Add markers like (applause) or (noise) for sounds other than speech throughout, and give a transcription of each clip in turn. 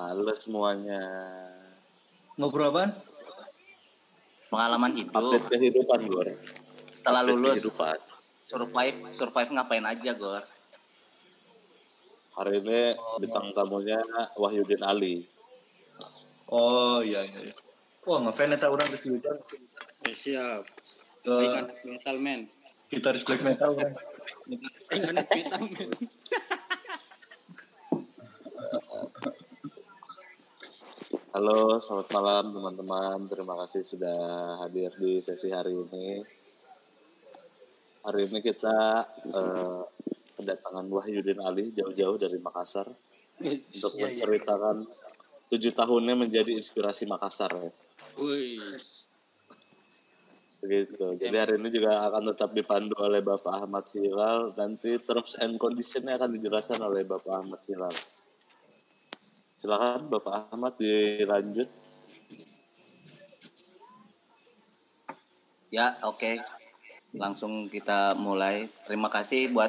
Halo semuanya. Ngobrol apaan? Pengalaman hidup. Update kehidupan Gor. Setelah Update lulus kehidupan. survive survive ngapain aja Gor? Hari ini bintang tamunya Wahyudin Ali. Oh iya iya. iya. Wah ngefans eta orang geus hujan. Eh, siap. Ke Ikan metal man. gitaris black metal kan. Metal man. Halo, selamat malam teman-teman. Terima kasih sudah hadir di sesi hari ini. Hari ini kita eh, kedatangan Wahyudin Ali jauh-jauh dari Makassar untuk menceritakan tujuh tahunnya menjadi inspirasi Makassar ya. Wih. Begitu. Jadi hari ini juga akan tetap dipandu oleh Bapak Ahmad Hilal. Nanti terms and conditionnya akan dijelaskan oleh Bapak Ahmad Hilal. Silakan Bapak Ahmad dilanjut. Ya, oke. Langsung kita mulai. Terima kasih buat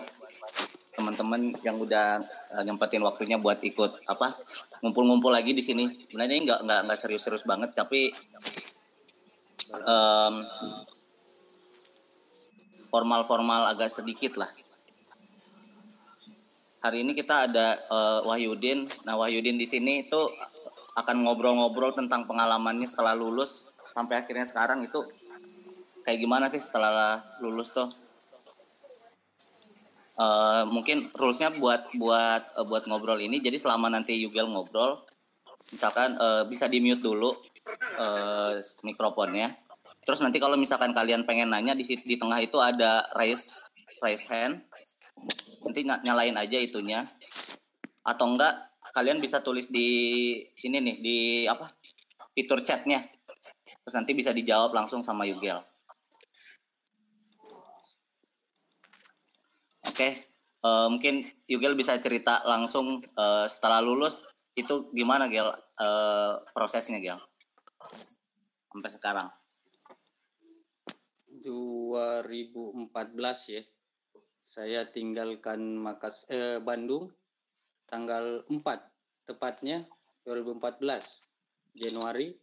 teman-teman yang udah uh, nyempetin waktunya buat ikut apa ngumpul-ngumpul lagi di sini. Sebenarnya ini nggak nggak nggak serius-serius banget, tapi em, formal-formal agak sedikit lah. Hari ini kita ada eh, Wahyudin. Nah, Wahyudin di sini itu akan ngobrol-ngobrol tentang pengalamannya setelah lulus sampai akhirnya sekarang itu kayak gimana sih setelah lulus tuh? Eh, mungkin rulesnya buat buat eh, buat ngobrol ini. Jadi selama nanti Yugel ngobrol, misalkan eh, bisa di mute dulu eh, mikrofonnya. Terus nanti kalau misalkan kalian pengen nanya di di tengah itu ada raise raise hand. Nanti ny- nyalain aja itunya. Atau enggak kalian bisa tulis di ini nih di apa? fitur chatnya. Terus nanti bisa dijawab langsung sama Yugel. Oke, eh, mungkin Yugel bisa cerita langsung eh, setelah lulus itu gimana Gel eh, prosesnya Gel sampai sekarang. 2014 ya. Saya tinggalkan Makas eh, Bandung tanggal 4 tepatnya 2014 Januari.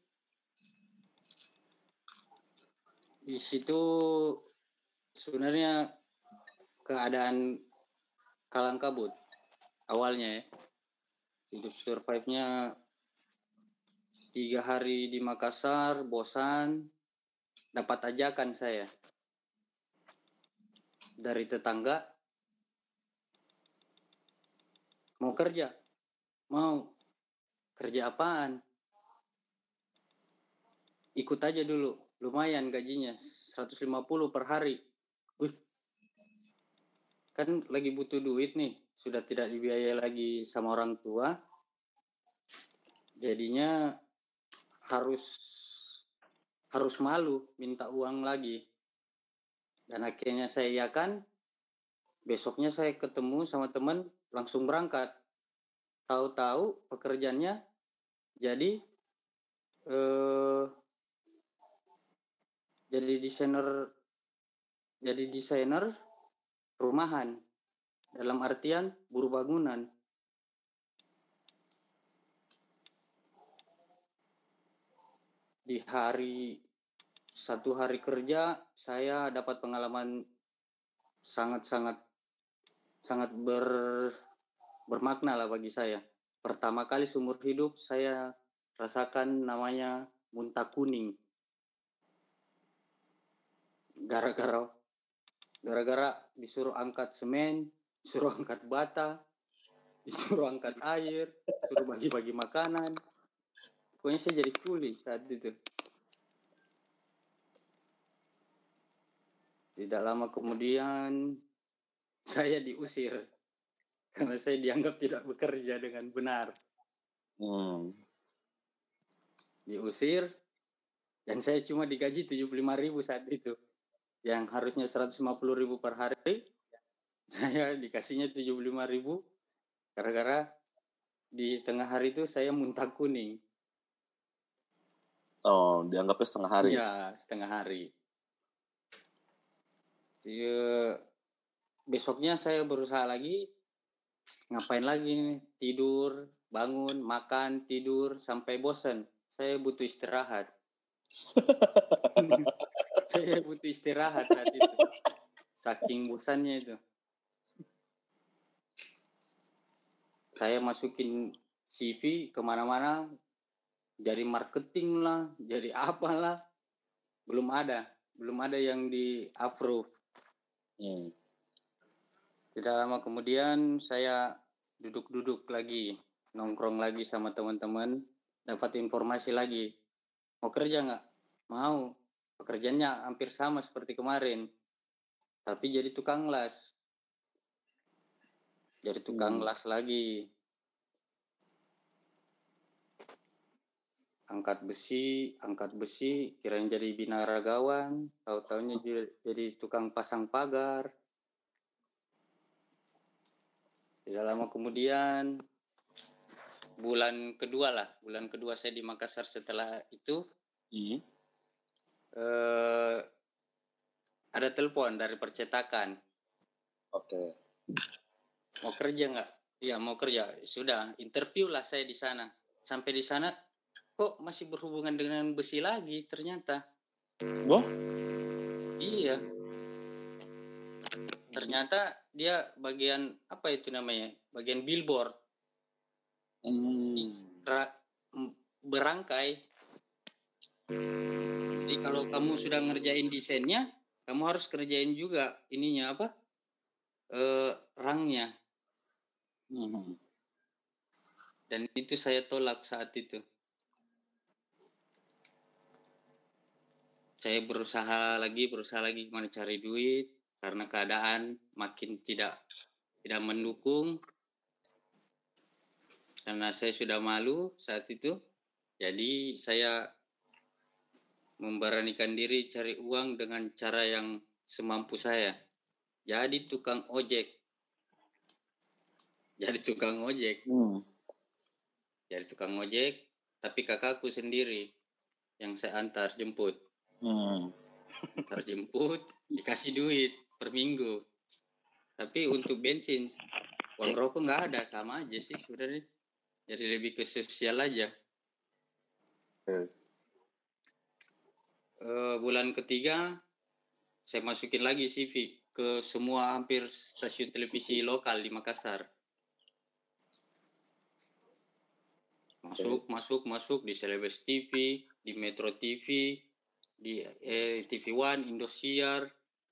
Di situ sebenarnya keadaan kalang kabut awalnya ya. Hidup survive-nya tiga hari di Makassar, bosan, dapat ajakan saya dari tetangga mau kerja? Mau. Kerja apaan? Ikut aja dulu. Lumayan gajinya 150 per hari. Wih, kan lagi butuh duit nih sudah tidak dibiayai lagi sama orang tua jadinya harus harus malu minta uang lagi. Dan akhirnya saya iakan, besoknya saya ketemu sama teman langsung berangkat. Tahu-tahu pekerjaannya jadi eh jadi desainer jadi desainer rumahan dalam artian buruh bangunan. di hari satu hari kerja saya dapat pengalaman sangat-sangat sangat ber bermakna lah bagi saya. Pertama kali seumur hidup saya rasakan namanya muntah kuning. Gara-gara gara-gara disuruh angkat semen, disuruh angkat bata, disuruh angkat air, disuruh bagi-bagi makanan. Pokoknya saya jadi kuli saat itu. Tidak lama kemudian saya diusir karena saya dianggap tidak bekerja dengan benar. Hmm. Diusir dan saya cuma digaji 75.000 saat itu. Yang harusnya 150.000 per hari, saya dikasihnya 75.000 gara-gara di tengah hari itu saya muntah kuning. Oh, dianggapnya setengah hari. Iya, setengah hari. Iya, besoknya saya berusaha lagi, ngapain lagi nih? Tidur, bangun, makan, tidur sampai bosan. Saya butuh istirahat. (laughs) saya butuh istirahat saat itu. Saking bosannya itu. Saya masukin CV ke mana-mana, jadi marketing lah, (laughs) jadi apalah. Belum ada, belum ada yang di approve. Hmm. Tidak lama kemudian saya duduk-duduk lagi, nongkrong lagi sama teman-teman, dapat informasi lagi. Mau kerja nggak? Mau. Pekerjaannya hampir sama seperti kemarin. Tapi jadi tukang las. Jadi tukang Hmm. las lagi. Angkat besi, angkat besi, kirain jadi binaragawan, tahu-taunya jadi, jadi tukang pasang pagar. Tidak lama kemudian bulan kedua lah, bulan kedua saya di Makassar setelah itu Hmm. eh, ada telepon dari percetakan Oke. mau kerja nggak? Iya mau kerja. Sudah interview lah saya di sana. Sampai di sana kok masih berhubungan dengan besi lagi ternyata. Wah, Iya. Ternyata dia bagian apa itu namanya? Bagian billboard. hmm. berangkai. Jadi kalau kamu sudah ngerjain desainnya, kamu harus kerjain juga ininya apa? Eh, rangnya. Hmm. Dan itu saya tolak saat itu. Saya berusaha lagi, berusaha lagi gimana cari duit karena keadaan makin tidak tidak mendukung. Karena saya sudah malu saat itu. Jadi saya memberanikan diri cari uang dengan cara yang semampu saya. Jadi tukang ojek. Jadi tukang ojek. Hmm. Jadi tukang ojek, tapi kakakku sendiri yang saya antar jemput. Hmm. Antar jemput, dikasih duit per minggu. Tapi untuk bensin, uang rokok nggak ada, sama aja sih sebenarnya. Jadi lebih ke sosial aja. Eh, bulan ketiga, saya masukin lagi CV ke semua hampir stasiun televisi lokal di Makassar. Masuk, masuk, masuk di Celebes TV, di Metro TV, di eh, TV One, Indosiar,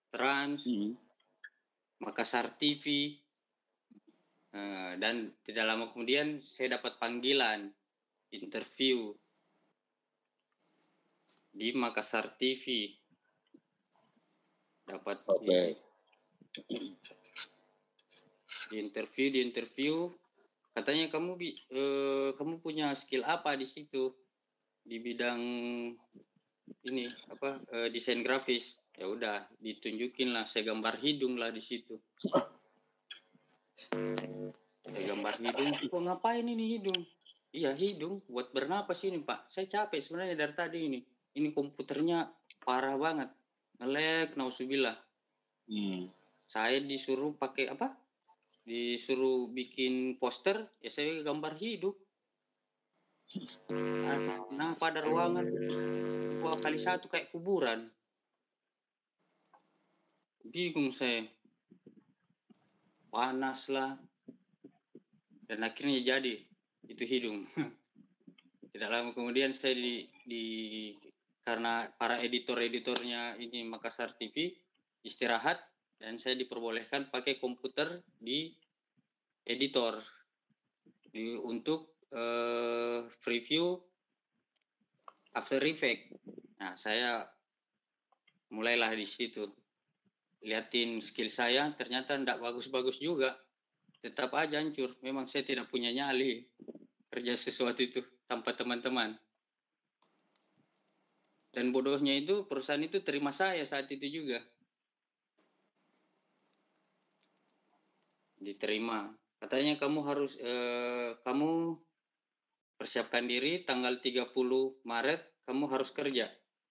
Trans, Hmm. Makassar TV. Eh, dan tidak lama kemudian saya dapat panggilan interview di Makassar TV. Dapat Oke. di interview di interview katanya kamu bi eh, kamu punya skill apa di situ di bidang ini apa eh, desain grafis. Ya udah ditunjukin lah saya gambar hidung lah di situ. Saya gambar hidung kok ngapain ini hidung? Iya hidung. Buat bernapas ini pak? Saya capek sebenarnya dari tadi ini. Ini komputernya parah banget. Ngelek nausubillah Hmm. saya disuruh pakai apa? Disuruh bikin poster, ya saya gambar hidup. Nah, pada ruangan dua kali satu kayak kuburan. Bingung saya. Panas lah. Dan akhirnya jadi itu hidung. (laughs) Tidak lama kemudian saya di, di karena para editor-editornya ini Makassar TV istirahat dan saya diperbolehkan pakai komputer di editor di, untuk eh, preview After Effects. Nah, saya mulailah di situ. Liatin skill saya, ternyata tidak bagus-bagus juga. Tetap aja hancur. Memang saya tidak punya nyali kerja sesuatu itu tanpa teman-teman. Dan bodohnya itu perusahaan itu terima saya saat itu juga. diterima. Katanya kamu harus eh, kamu persiapkan diri tanggal 30 Maret kamu harus kerja.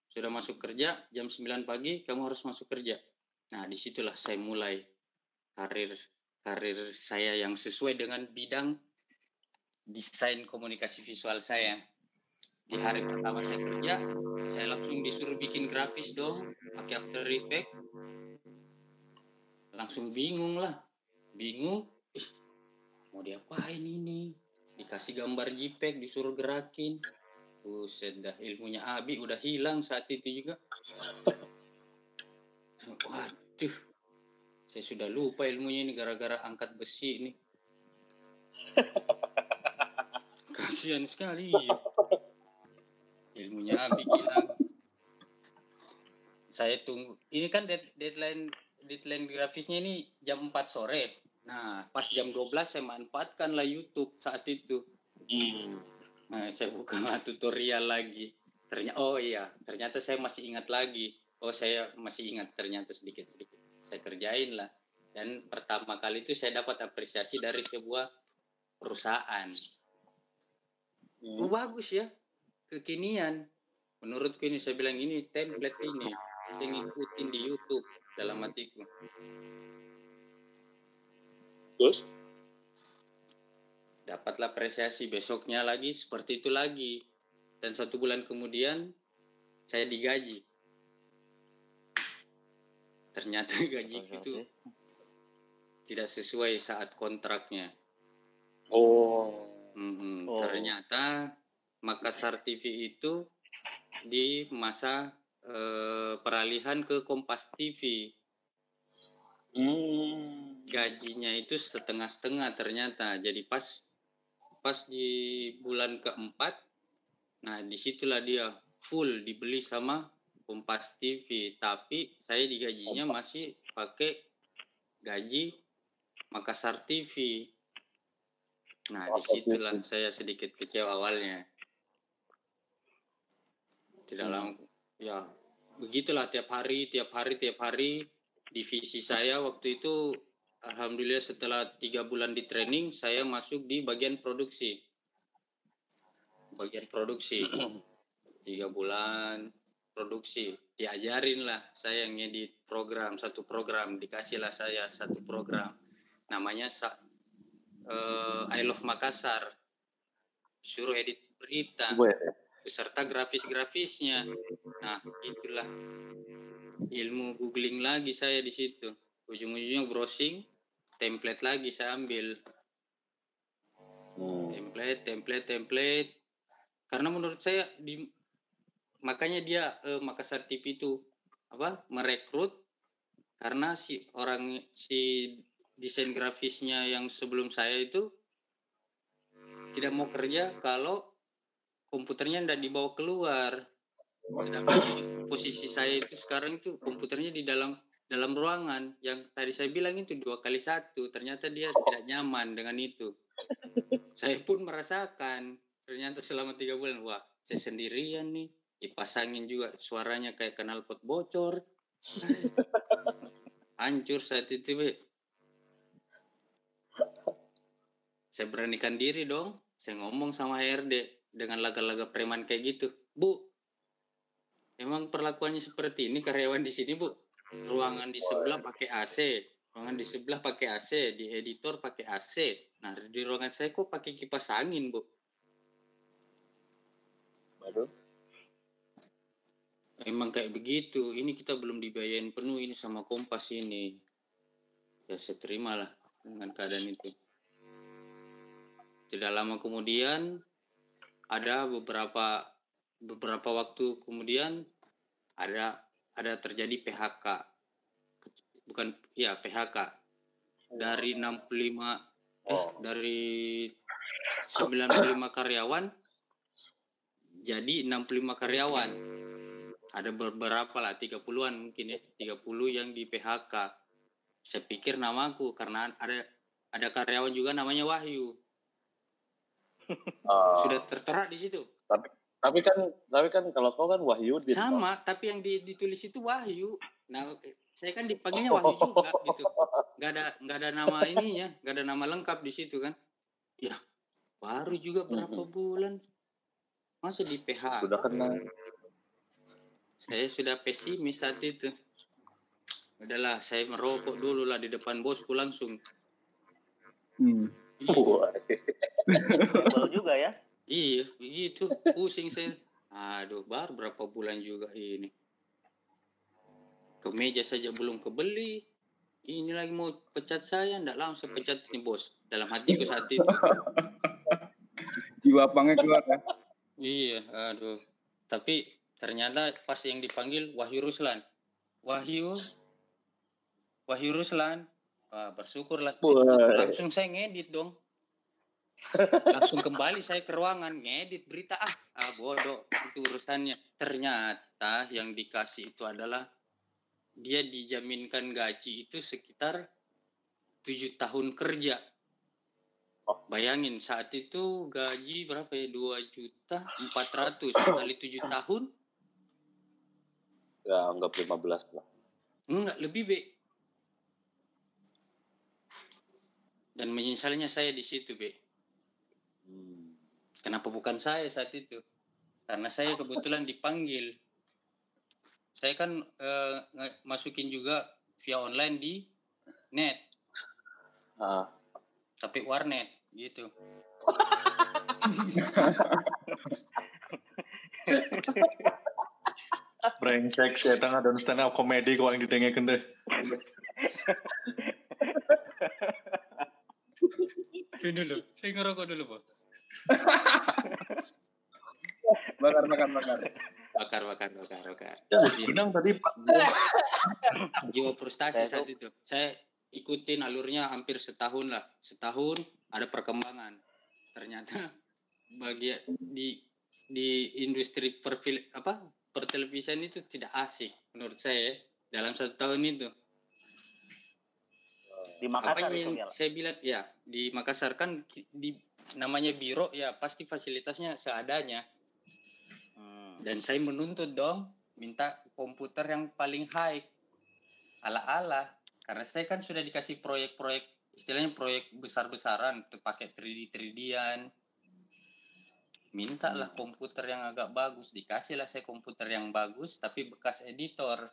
Sudah masuk kerja jam 9 pagi kamu harus masuk kerja. Nah, di situlah saya mulai karir karir saya yang sesuai dengan bidang desain komunikasi visual saya. Di hari pertama saya kerja, saya langsung disuruh bikin grafis dong, pakai After Effects. Langsung bingung lah, bingung. Ih, mau diapain ini? Dikasih gambar JPEG, disuruh gerakin. Buset dah, ilmunya Abi udah hilang saat itu juga. Waduh, saya sudah lupa ilmunya ini gara-gara angkat besi ini. Kasihan sekali. Ilmunya Abi hilang. Saya tunggu. Ini kan dead- deadline deadline grafisnya ini jam 4 sore. Nah, pas jam 12 saya manfaatkan lah YouTube saat itu. Hmm. Nah, saya buka (laughs) tutorial lagi. Ternyata oh iya, ternyata saya masih ingat lagi. Oh, saya masih ingat ternyata sedikit-sedikit. Saya kerjain lah. Dan pertama kali itu saya dapat apresiasi dari sebuah perusahaan. Oh, bagus ya. Kekinian. Menurutku ini saya bilang ini template ini. Saya ngikutin di YouTube dalam hatiku. Terus? dapatlah apresiasi besoknya lagi seperti itu lagi dan satu bulan kemudian saya digaji ternyata (laughs) gaji itu tidak sesuai saat kontraknya Oh. Mhm, Oh. ternyata Makassar TV itu di masa eh, peralihan ke Kompas TV Hmm. Gajinya itu setengah-setengah ternyata. Jadi pas pas di bulan keempat nah di situlah dia full dibeli sama Kompas TV tapi saya digajinya masih pakai gaji Makassar TV nah di situlah saya sedikit kecewa awalnya. Tidak lama ya begitulah tiap hari tiap hari tiap hari. Divisi saya waktu itu alhamdulillah setelah tiga bulan di training saya masuk di bagian produksi. Bagian produksi. (clears throat) Tiga bulan produksi. Diajarin lah saya yang ngedit program satu program. Dikasih lah saya satu program. Namanya sa- eh, I Love Makassar. Suruh edit berita beserta grafis-grafisnya. Nah, itulah. Ilmu googling lagi saya di situ. Ujung-ujungnya browsing, template lagi saya ambil. Hmm. Template, template, template. Karena menurut saya di makanya dia eh, Makassar TV itu apa? merekrut karena si orang si desain grafisnya yang sebelum saya itu tidak mau kerja kalau komputernya tidak dibawa keluar. Sedangkan posisi saya itu sekarang itu komputernya di dalam dalam ruangan yang tadi saya bilang itu dua kali satu ternyata dia tidak nyaman dengan itu. Saya pun merasakan ternyata selama tiga bulan wah saya sendirian nih dipasangin juga suaranya kayak kanal pot bocor. (laughs) Hancur saat itu Be. saya beranikan diri dong saya ngomong sama HRD dengan laga-laga preman kayak gitu. Bu emang perlakuannya seperti ini karyawan di sini bu ruangan di sebelah pakai AC ruangan di sebelah pakai AC di editor pakai AC nah di ruangan saya kok pakai kipas angin bu? Waduh. emang kayak begitu. Ini kita belum dibayarin penuh ini sama kompas ini. Ya saya terimalah dengan keadaan itu. Tidak lama kemudian ada beberapa beberapa waktu kemudian ada ada terjadi PHK bukan ya PHK dari 65 eh Oh. dari 95 karyawan jadi 65 karyawan. Ada beberapa lah 30-an mungkin ya 30 yang di PHK saya pikir namaku karena ada ada karyawan juga namanya Wahyu. (laughs) Ah, sudah tertera di situ. Tapi kan tapi kan kalau kau kan Wahyudin. sama tapi yang di- ditulis itu Wahyu. Nah saya kan dipanggilnya (laughs) Wahyu juga gitu. Nggak ada nggak ada nama ininya nggak ada nama lengkap di situ kan. Ya baru juga berapa bulan. Masa di PH Sudah kena. saya sudah pesimis saat itu. Udahlah saya merokok dulu lah di depan bosku langsung. Tebal juga ya. Iya, begitu. Pusing saya. Aduh, baru berapa bulan juga ini. Kemeja saja belum kebeli. Ini lagi mau pecat saya, ndak langsung pecat nih bos. Dalam hatiku saat itu. Jiwa pangnya keluar ya. Iya, aduh. Tapi ternyata pas yang dipanggil Wahyu Ruslan. Wahyu, Wahyu Ruslan. Wah, bersyukurlah. Langsung saya ngedit dong. Langsung kembali saya ke ruangan ngedit berita ah, ah bodoh itu urusannya. Ternyata yang dikasih itu adalah dia dijaminkan gaji itu sekitar tujuh tahun kerja. Oh. Bayangin saat itu gaji berapa ya? 2 juta 400 kali 7 tahun Ya anggap 15 lah. enggak lebih be. Dan menyesalnya saya di situ be. Kenapa bukan saya saat itu? Karena saya kebetulan dipanggil. Saya kan eh, masukin juga via online di net, Ah, tapi warnet gitu. (laughs) Brengsek sih eta ngadon stand up comedy kok yang didengekeun teh. Ini dulu, saya ngerokok dulu bos. Bakar, bakar, bakar. Bakar, bakar, bakar, bakar. Benang tadi Pak. Jiwa frustasi Saya saat itu. Saya ikutin alurnya hampir setahun lah. Setahun ada perkembangan. Ternyata bagian di di industri perfil apa pertelevisian itu tidak asik menurut saya dalam satu tahun itu. Di Apa Makassar itu yang ya. saya bilang ya di Makassar kan namanya biro ya pasti fasilitasnya seadanya. Hmm. dan saya menuntut dong minta komputer yang paling high. Ala-ala. Karena saya kan sudah dikasih proyek-proyek istilahnya proyek besar-besaran untuk pakai 3D 3D-an minta lah komputer yang agak bagus. Dikasih lah saya komputer yang bagus tapi bekas editor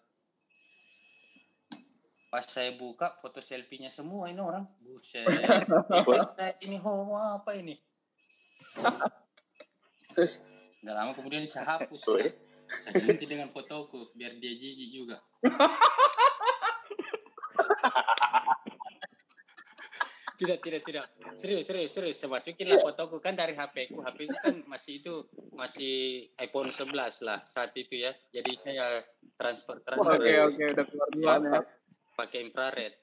pas saya buka foto selfie-nya semua ini orang. Buset. (laughs) Saya ini homo apa ini? Nggak lama kemudian saya hapus. Weh. saya ganti dengan fotoku biar dia jijik juga. (laughs) Tidak tidak tidak. Serius serius serius. Saya masukin lah fotoku. Kan dari HP ku. HP ku kan masih itu masih iPhone 11 lah saat itu ya. Jadi saya transfer transfer. Oke, oke, udah keluar duluan ya. Pakai infrared.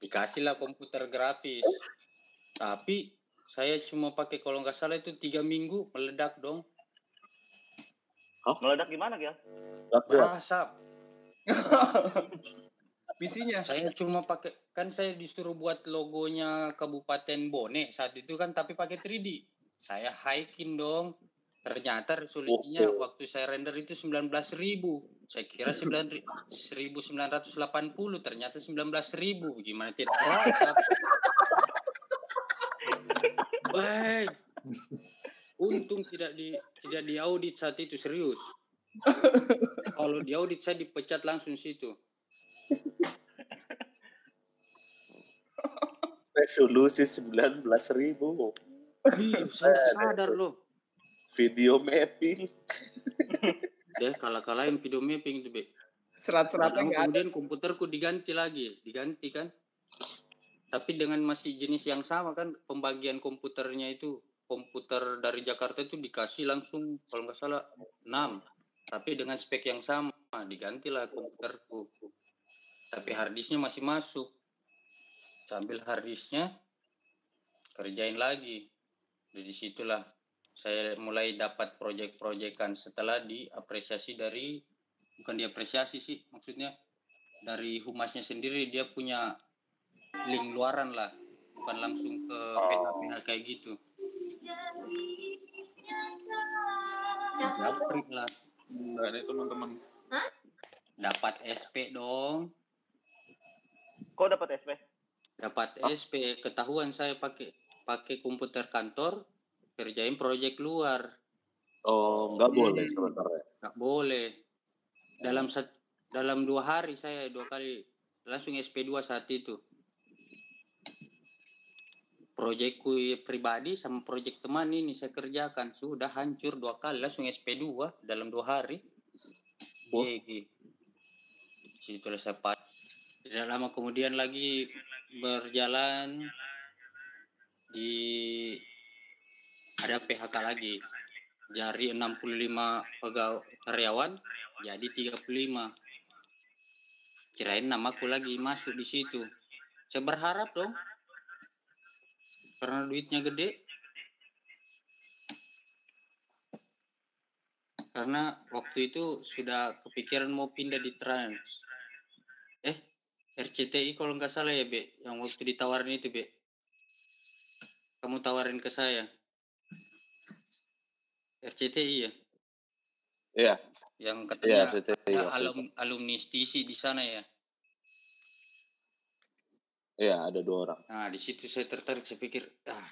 Dikasih lah komputer grafis tapi saya cuma pakai kalau nggak salah itu tiga minggu meledak dong. Meledak gimana, Gil? Kuat. berasap PC-nya. saya cuma pakai kan saya disuruh buat logonya Kabupaten Bone saat itu kan tapi pakai 3D saya haikin dong ternyata resolusinya Oke. waktu saya render itu 19.000 saya kira 9 1980 ternyata 19.000 gimana tidak Baik. Untung tidak di tidak diaudit saat itu serius. Kalau diaudit saya dipecat langsung situ. Resolusi 19.000 ribu. Ih, saya sadar loh. Video mapping. (laughs) Deh, kalah kalahin video mapping itu, Be. Serat-seratnya Lama nggak ada. kemudian komputerku diganti lagi, diganti kan. Tapi dengan masih jenis yang sama kan, pembagian komputernya itu komputer dari Jakarta itu dikasih langsung kalau nggak salah 6. Tapi dengan spek yang sama, digantilah komputerku. Tapi harddisknya masih masuk. Sambil harddisknya kerjain lagi. Dari situlah saya mulai dapat proyek-proyekan setelah diapresiasi dari bukan diapresiasi sih maksudnya dari humasnya sendiri dia punya link luaran lah bukan langsung ke PH-PH kayak gitu. Japrik lah. Enggak ada teman-teman. dapat SP dong. Kok dapat SP? dapat SP ketahuan saya pakai pakai komputer kantor kerjain proyek luar Oh, nggak boleh sebenarnya. nggak boleh dalam sat, dalam dua hari saya dua kali langsung SP2 saat itu. Proyekku pribadi sama proyek teman ini saya kerjakan sudah hancur dua kali langsung SP2 dalam dua hari. Wah. GG. Situlah saya pat. Tidak lama kemudian lagi berjalan di ada PHK lagi. Dari 65 pegawai karyawan jadi 35. Kirain namaku lagi masuk di situ. Saya berharap dong. Karena duitnya gede. Karena waktu itu sudah kepikiran mau pindah di Trans. Eh, RCTI kalau nggak salah ya, Be. Yang waktu ditawarin itu, Be. Kamu tawarin ke saya. RCTI ya? Iya, Yang iya, katanya CTI ada waktu itu. alum, alumni STISI di sana ya. Iya, ada dua orang. Nah, di situ saya tertarik, saya pikir, ah,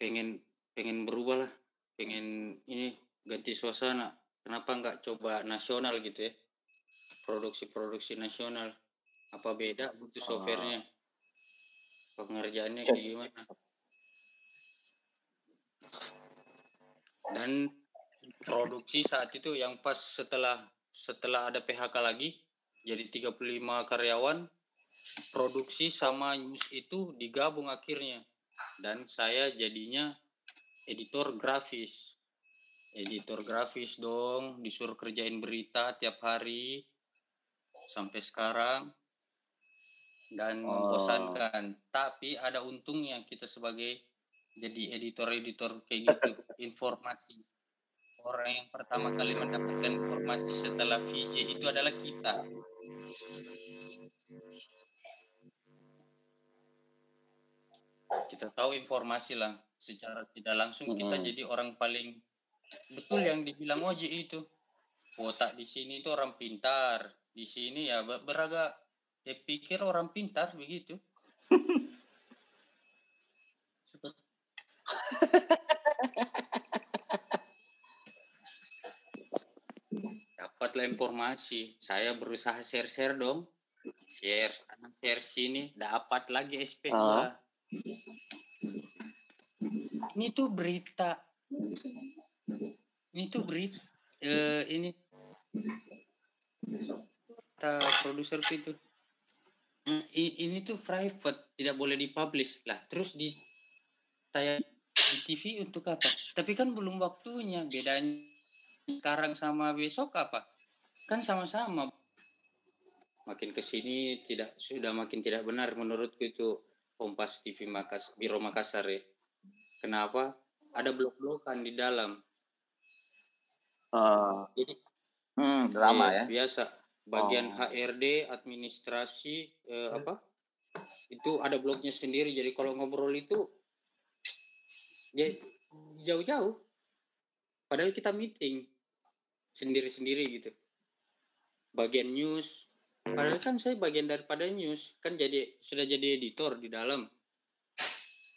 pengen pengen berubah lah, pengen ini ganti suasana. Kenapa nggak coba nasional gitu ya? Produksi-produksi nasional. Apa beda butuh softwarenya? Pengerjaannya kayak gimana? Dan produksi saat itu yang pas setelah setelah ada PHK lagi jadi 35 karyawan produksi sama news itu digabung akhirnya. Dan saya jadinya editor grafis. Editor grafis dong disuruh kerjain berita tiap hari sampai sekarang. Dan Oh. membosankan. Tapi ada untungnya kita sebagai jadi editor-editor kayak gitu (laughs) informasi. Orang yang pertama kali mendapatkan informasi setelah VJ itu adalah kita. Kita tahu informasi lah secara tidak langsung kita Mm-mm. jadi orang paling betul yang dibilang Oji itu otak di sini itu orang pintar di sini ya ber- beragak ya pikir orang pintar begitu (laughs) Seperti- dapatlah informasi. Saya berusaha share share dong. Share sana share sini dapat lagi SP2 Ah. ini tuh berita. Ini tuh berita eh, ini. Kata produser itu "Hmm, ini tuh private tidak boleh dipublish lah. Terus di saya di TV untuk apa? Tapi kan belum waktunya. Bedanya sekarang sama besok apa? Kan sama-sama. Makin ke sini tidak sudah makin tidak benar menurutku itu Kompas TV Makas Biro Makassar ya. Kenapa? Ada blok-blokan di dalam. Ah, jadi Hmm, drama Iya, ya. biasa. Bagian Oh. HRD administrasi eh, apa? Itu ada bloknya sendiri. Jadi kalau ngobrol itu ya jauh-jauh. Padahal kita meeting sendiri-sendiri gitu. Bagian news. Padahal kan saya bagian daripada news. Kan jadi sudah jadi editor di dalam.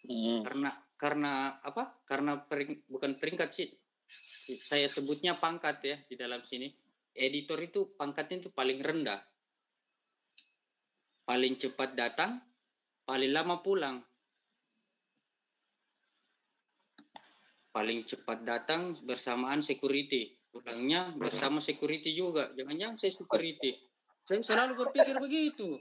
Mm, karena karena apa? Karena pering- bukan peringkat sih. Saya sebutnya pangkat ya di dalam sini. Editor itu pangkatnya itu paling rendah. Paling cepat datang paling lama pulang paling cepat datang bersamaan security. Pulangnya bersama security juga. Jangan-jangan saya security. Saya selalu berpikir begitu.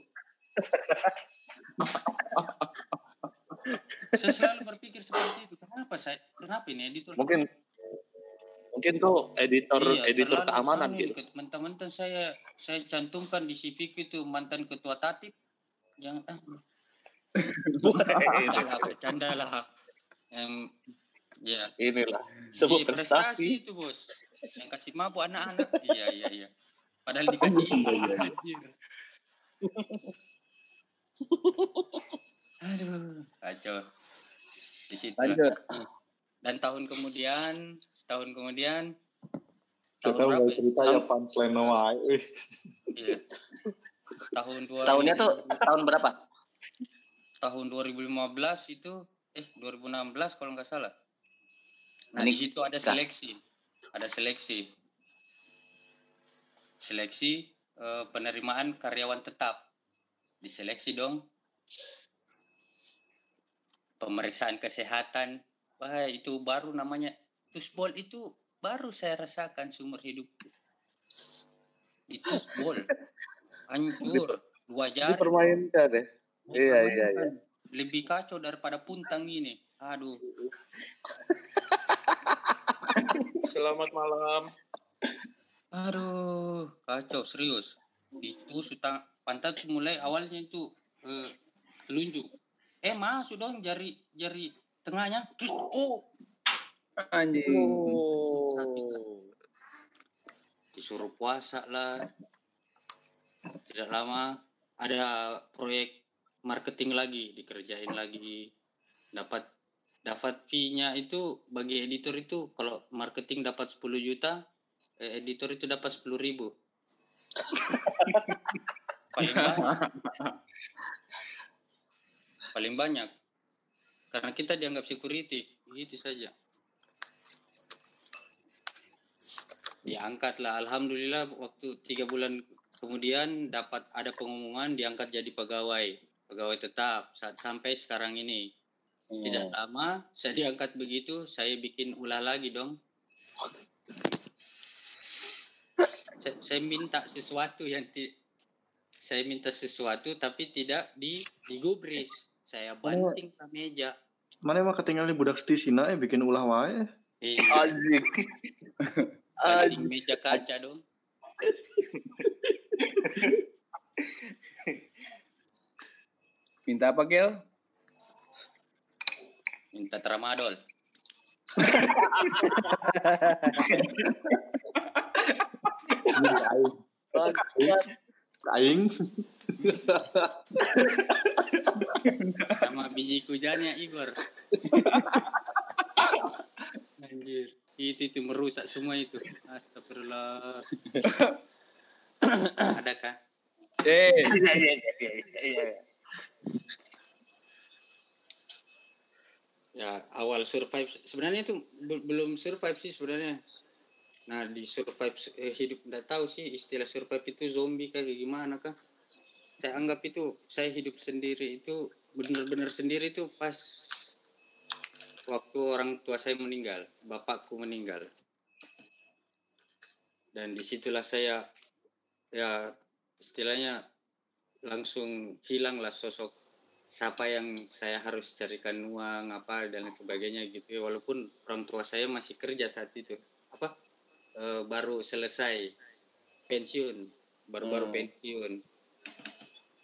Saya selalu berpikir seperti itu. Kenapa saya kenapa ini editor? Mungkin mungkin tuh editor Iya, editor keamanan gitu. Teman-teman saya saya cantumkan di CV itu mantan ketua Tatip. Jangan (laughs) jangan bercanda lah. Yang ya Inilah sebuah iya, prestasi. itu bos. Yang kasih mabuk anak-anak. iya iya iya. Padahal dikasih anjir. Aduh, kacau. Di situ. Lanjut. Dan tahun kemudian, setahun kemudian, Kita tahun berapa udah ya? cerita ya Tahun- punchline nama. Iya. Tahun 2000, Tahunnya tuh tahun berapa? tahun 2015 itu eh 2016 kalau nggak salah. Nah, di situ ada kah? seleksi. Ada seleksi. Seleksi eh, penerimaan karyawan tetap. diseleksi dong pemeriksaan kesehatan wah itu baru namanya tusbol itu baru saya rasakan seumur hidup itu bol hancur dua jari Dipermainkan ya. Iya, iya, iya. lebih kacau daripada puntang ini aduh Selamat malam. Aduh, kacau serius. Itu sudah pantat mulai awalnya itu eh, telunjuk. Eh masuk dong jari jari tengahnya. Terus oh Anjing. lah. Disuruh puasa lah. Tidak lama ada proyek marketing lagi dikerjain lagi. Dapat dapat fee-nya itu bagi editor itu kalau marketing dapat 10 juta, eh, editor itu dapat 10 ribu. (laughs) Paling banyak. Paling banyak. Karena kita dianggap security, gitu saja. Diangkat lah, alhamdulillah waktu tiga bulan kemudian dapat ada pengumuman diangkat jadi pegawai, pegawai tetap saat sampai sekarang ini. Tidak lama saya diangkat begitu, saya bikin ulah lagi dong. Saya, saya minta sesuatu yang ti, saya minta sesuatu tapi tidak di digubris. Saya banting ke meja. Mana emang ketinggalan di budak Stisina ya bikin ulah wae. Eh, Anjing. meja kaca dong. Minta apa, Gel? Minta tramadol. Aing. sama biji kujannya Igor. Anjir, itu itu merusak semua itu. Astagfirullah. Adakah? Eh, Iya iya iya iya. iya. Ya awal survive sebenarnya itu be- belum survive sih sebenarnya. Nah di survive eh, hidup nggak tahu sih istilah survive itu zombie kayak gimana kah? Saya anggap itu saya hidup sendiri itu benar-benar sendiri itu pas waktu orang tua saya meninggal, bapakku meninggal. Dan di situlah saya ya istilahnya langsung hilanglah sosok siapa yang saya harus carikan uang apa dan lain sebagainya gitu ya. walaupun orang tua saya masih kerja saat itu apa eh, baru selesai pensiun baru-baru Hmm. pensiun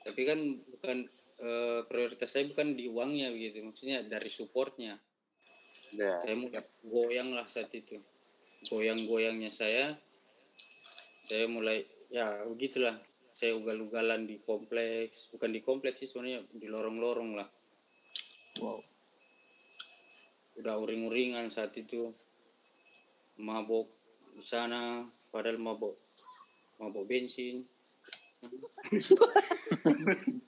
tapi kan bukan eh, prioritas saya bukan di uangnya begitu maksudnya dari supportnya Ya. saya mulai goyang lah saat itu goyang-goyangnya saya saya mulai ya begitulah saya ugal-ugalan di kompleks. Bukan di kompleks sih sebenarnya di lorong-lorong lah. Wow. udah uring-uringan saat itu. Mabok di sana padahal mabok mabok bensin. (laughs)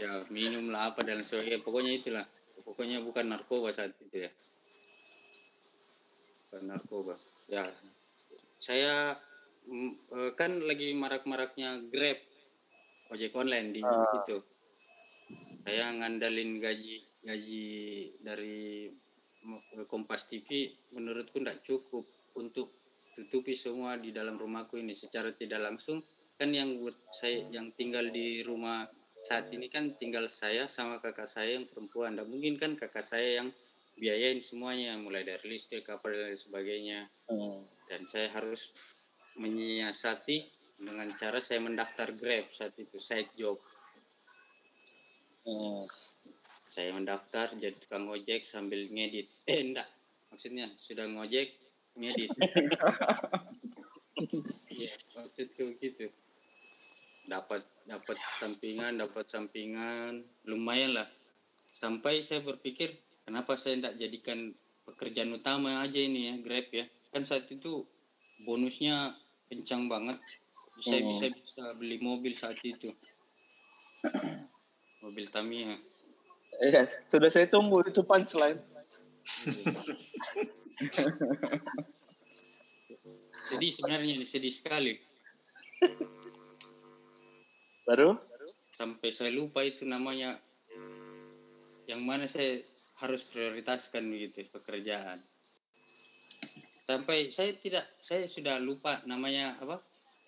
Ya minum lah apa dan sebagainya. Pokoknya itulah. Pokoknya bukan narkoba saat itu ya. Bukan narkoba. Ya saya kan lagi marak-maraknya grab ojek online di Ah. situ saya ngandalin gaji gaji dari mm, Kompas TV menurutku tidak cukup untuk tutupi semua di dalam rumahku ini secara tidak langsung kan yang buat saya yang tinggal di rumah saat ini kan tinggal saya sama kakak saya yang perempuan dan mungkin kan kakak saya yang biayain semuanya mulai dari listrik apa dan lain sebagainya Hmm. dan saya harus menyiasati dengan cara saya mendaftar Grab saat itu side job. Hmm. saya mendaftar jadi tukang ojek sambil ngedit. Eh enggak. Maksudnya sudah ngojek ngedit. (laughs) Iya waktu itu gitu. Dapat dapat sampingan dapat sampingan. Lumayan lah. Sampai saya berpikir kenapa saya tidak jadikan pekerjaan utama aja ini ya grab ya? Kan saat itu bonusnya kencang banget saya Hmm. bisa bisa beli mobil saat itu (clears throat) mobil Tamiya Yes, sudah saya tunggu itu punchline. (laughs) sedih sebenarnya sedih sekali Baru? sampai saya lupa itu namanya yang mana saya harus prioritaskan begitu pekerjaan sampai saya tidak saya sudah lupa namanya apa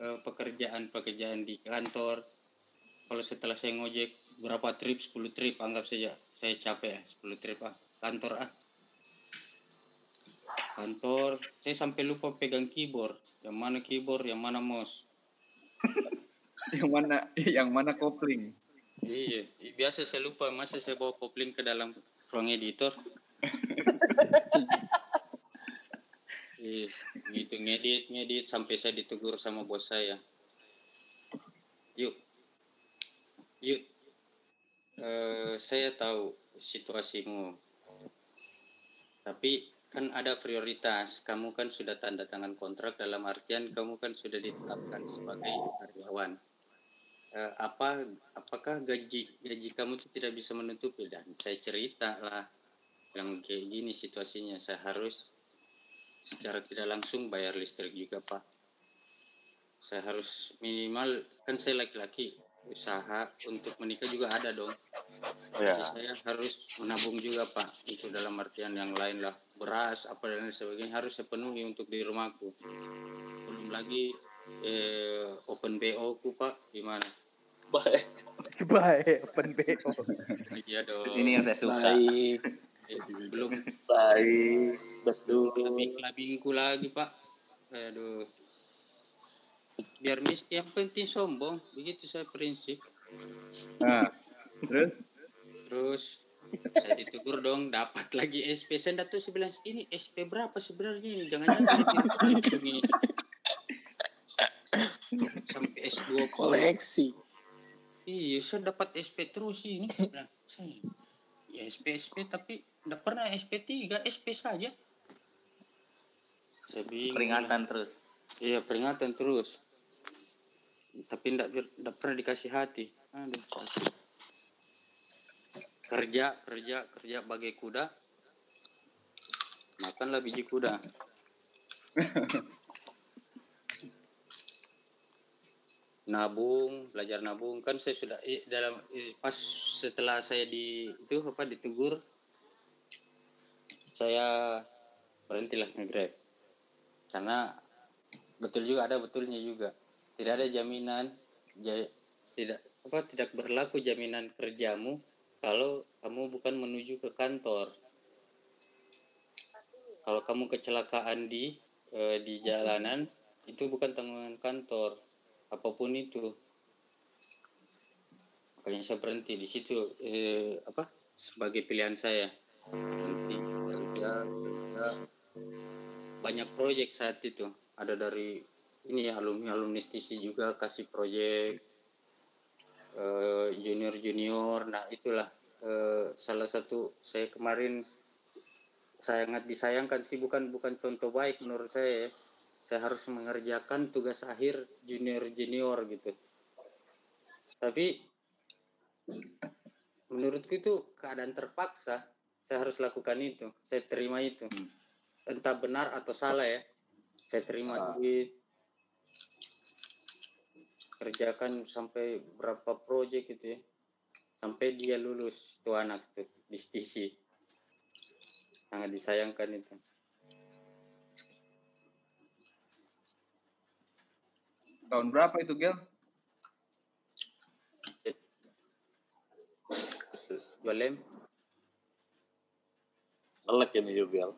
eh, pekerjaan pekerjaan di kantor. Kalau setelah saya ngojek berapa trip? 10 trip anggap saja saya capek ya 10 trip ah kantor ah. Kantor saya sampai lupa pegang keyboard. Yang mana keyboard yang mana mouse. (laughs) Yang mana yang mana kopling. Iya, biasa saya lupa masa saya bawa kopling ke dalam ruang editor. (laughs) Iya, gitu. Ngedit ngedit sampai saya ditegur sama bos saya. Yuk, yuk, eh, saya tahu situasimu, tapi kan ada prioritas. Kamu kan sudah tanda tangan kontrak dalam artian kamu kan sudah ditetapkan sebagai karyawan. Eh, apa apakah gaji gaji kamu itu tidak bisa menutupi? Dan saya cerita lah yang kayak gini situasinya. Saya harus secara tidak langsung bayar listrik juga pak. Saya harus minimal kan saya laki-laki usaha untuk menikah juga ada dong. Ya. jadi saya harus menabung juga pak itu dalam artian yang lain lah. Beras apa dan lain sebagainya harus saya penuhi untuk di rumahku. Belum lagi eh, open BO ku pak gimana Baik. Baik, open BO. iya dong. Ini yang saya suka. baik. Eh, belum. Baik, betul. lebih labingku lagi pak. Aduh. Biar miskin yang penting sombong. Begitu saya prinsip. Nah terus? Terus saya ditegur dong dapat lagi SP saya tahu saya bilang ini SP berapa sebenarnya ini. Jangan-jangan (laughs) ini. Sampai S2 koleksi Iya, saya dapat SP terus ini. Saya bilang, saya, ya SP SP tapi tidak pernah SP 3 SP saja. Saya bingung. Peringatan terus. Iya peringatan terus. Tapi tidak tidak pernah dikasih hati. Aduh, sakit. Kerja kerja kerja bagai kuda. Makanlah biji kuda. (laughs) nabung belajar nabung. Kan saya sudah dalam pas setelah saya di itu apa ditegur saya berhentilah ngegrab. Karena betul juga ada betulnya juga. Tidak ada jaminan ja- tidak apa tidak berlaku jaminan kerjamu kalau kamu bukan menuju ke kantor. Kalau kamu kecelakaan di eh, di jalanan itu bukan tanggungan kantor apa pun itu. Makanya saya berhenti di situ eh, apa sebagai pilihan saya. Berhenti. Kerja kerja banyak proyek saat itu. Ada dari ini ya alumni alumni STC juga kasih proyek junior junior. Nah itulah eh, salah satu saya kemarin sangat disayangkan sih bukan bukan contoh baik menurut saya ya saya harus mengerjakan tugas akhir junior junior gitu. Tapi menurutku itu keadaan terpaksa saya harus lakukan itu saya terima itu. Entah benar atau salah ya saya terima duit. Kerjakan sampai berapa proyek gitu ya sampai dia lulus tuh anak tuh di sangat disayangkan itu tahun berapa itu Gel dua lem Elek ini juga.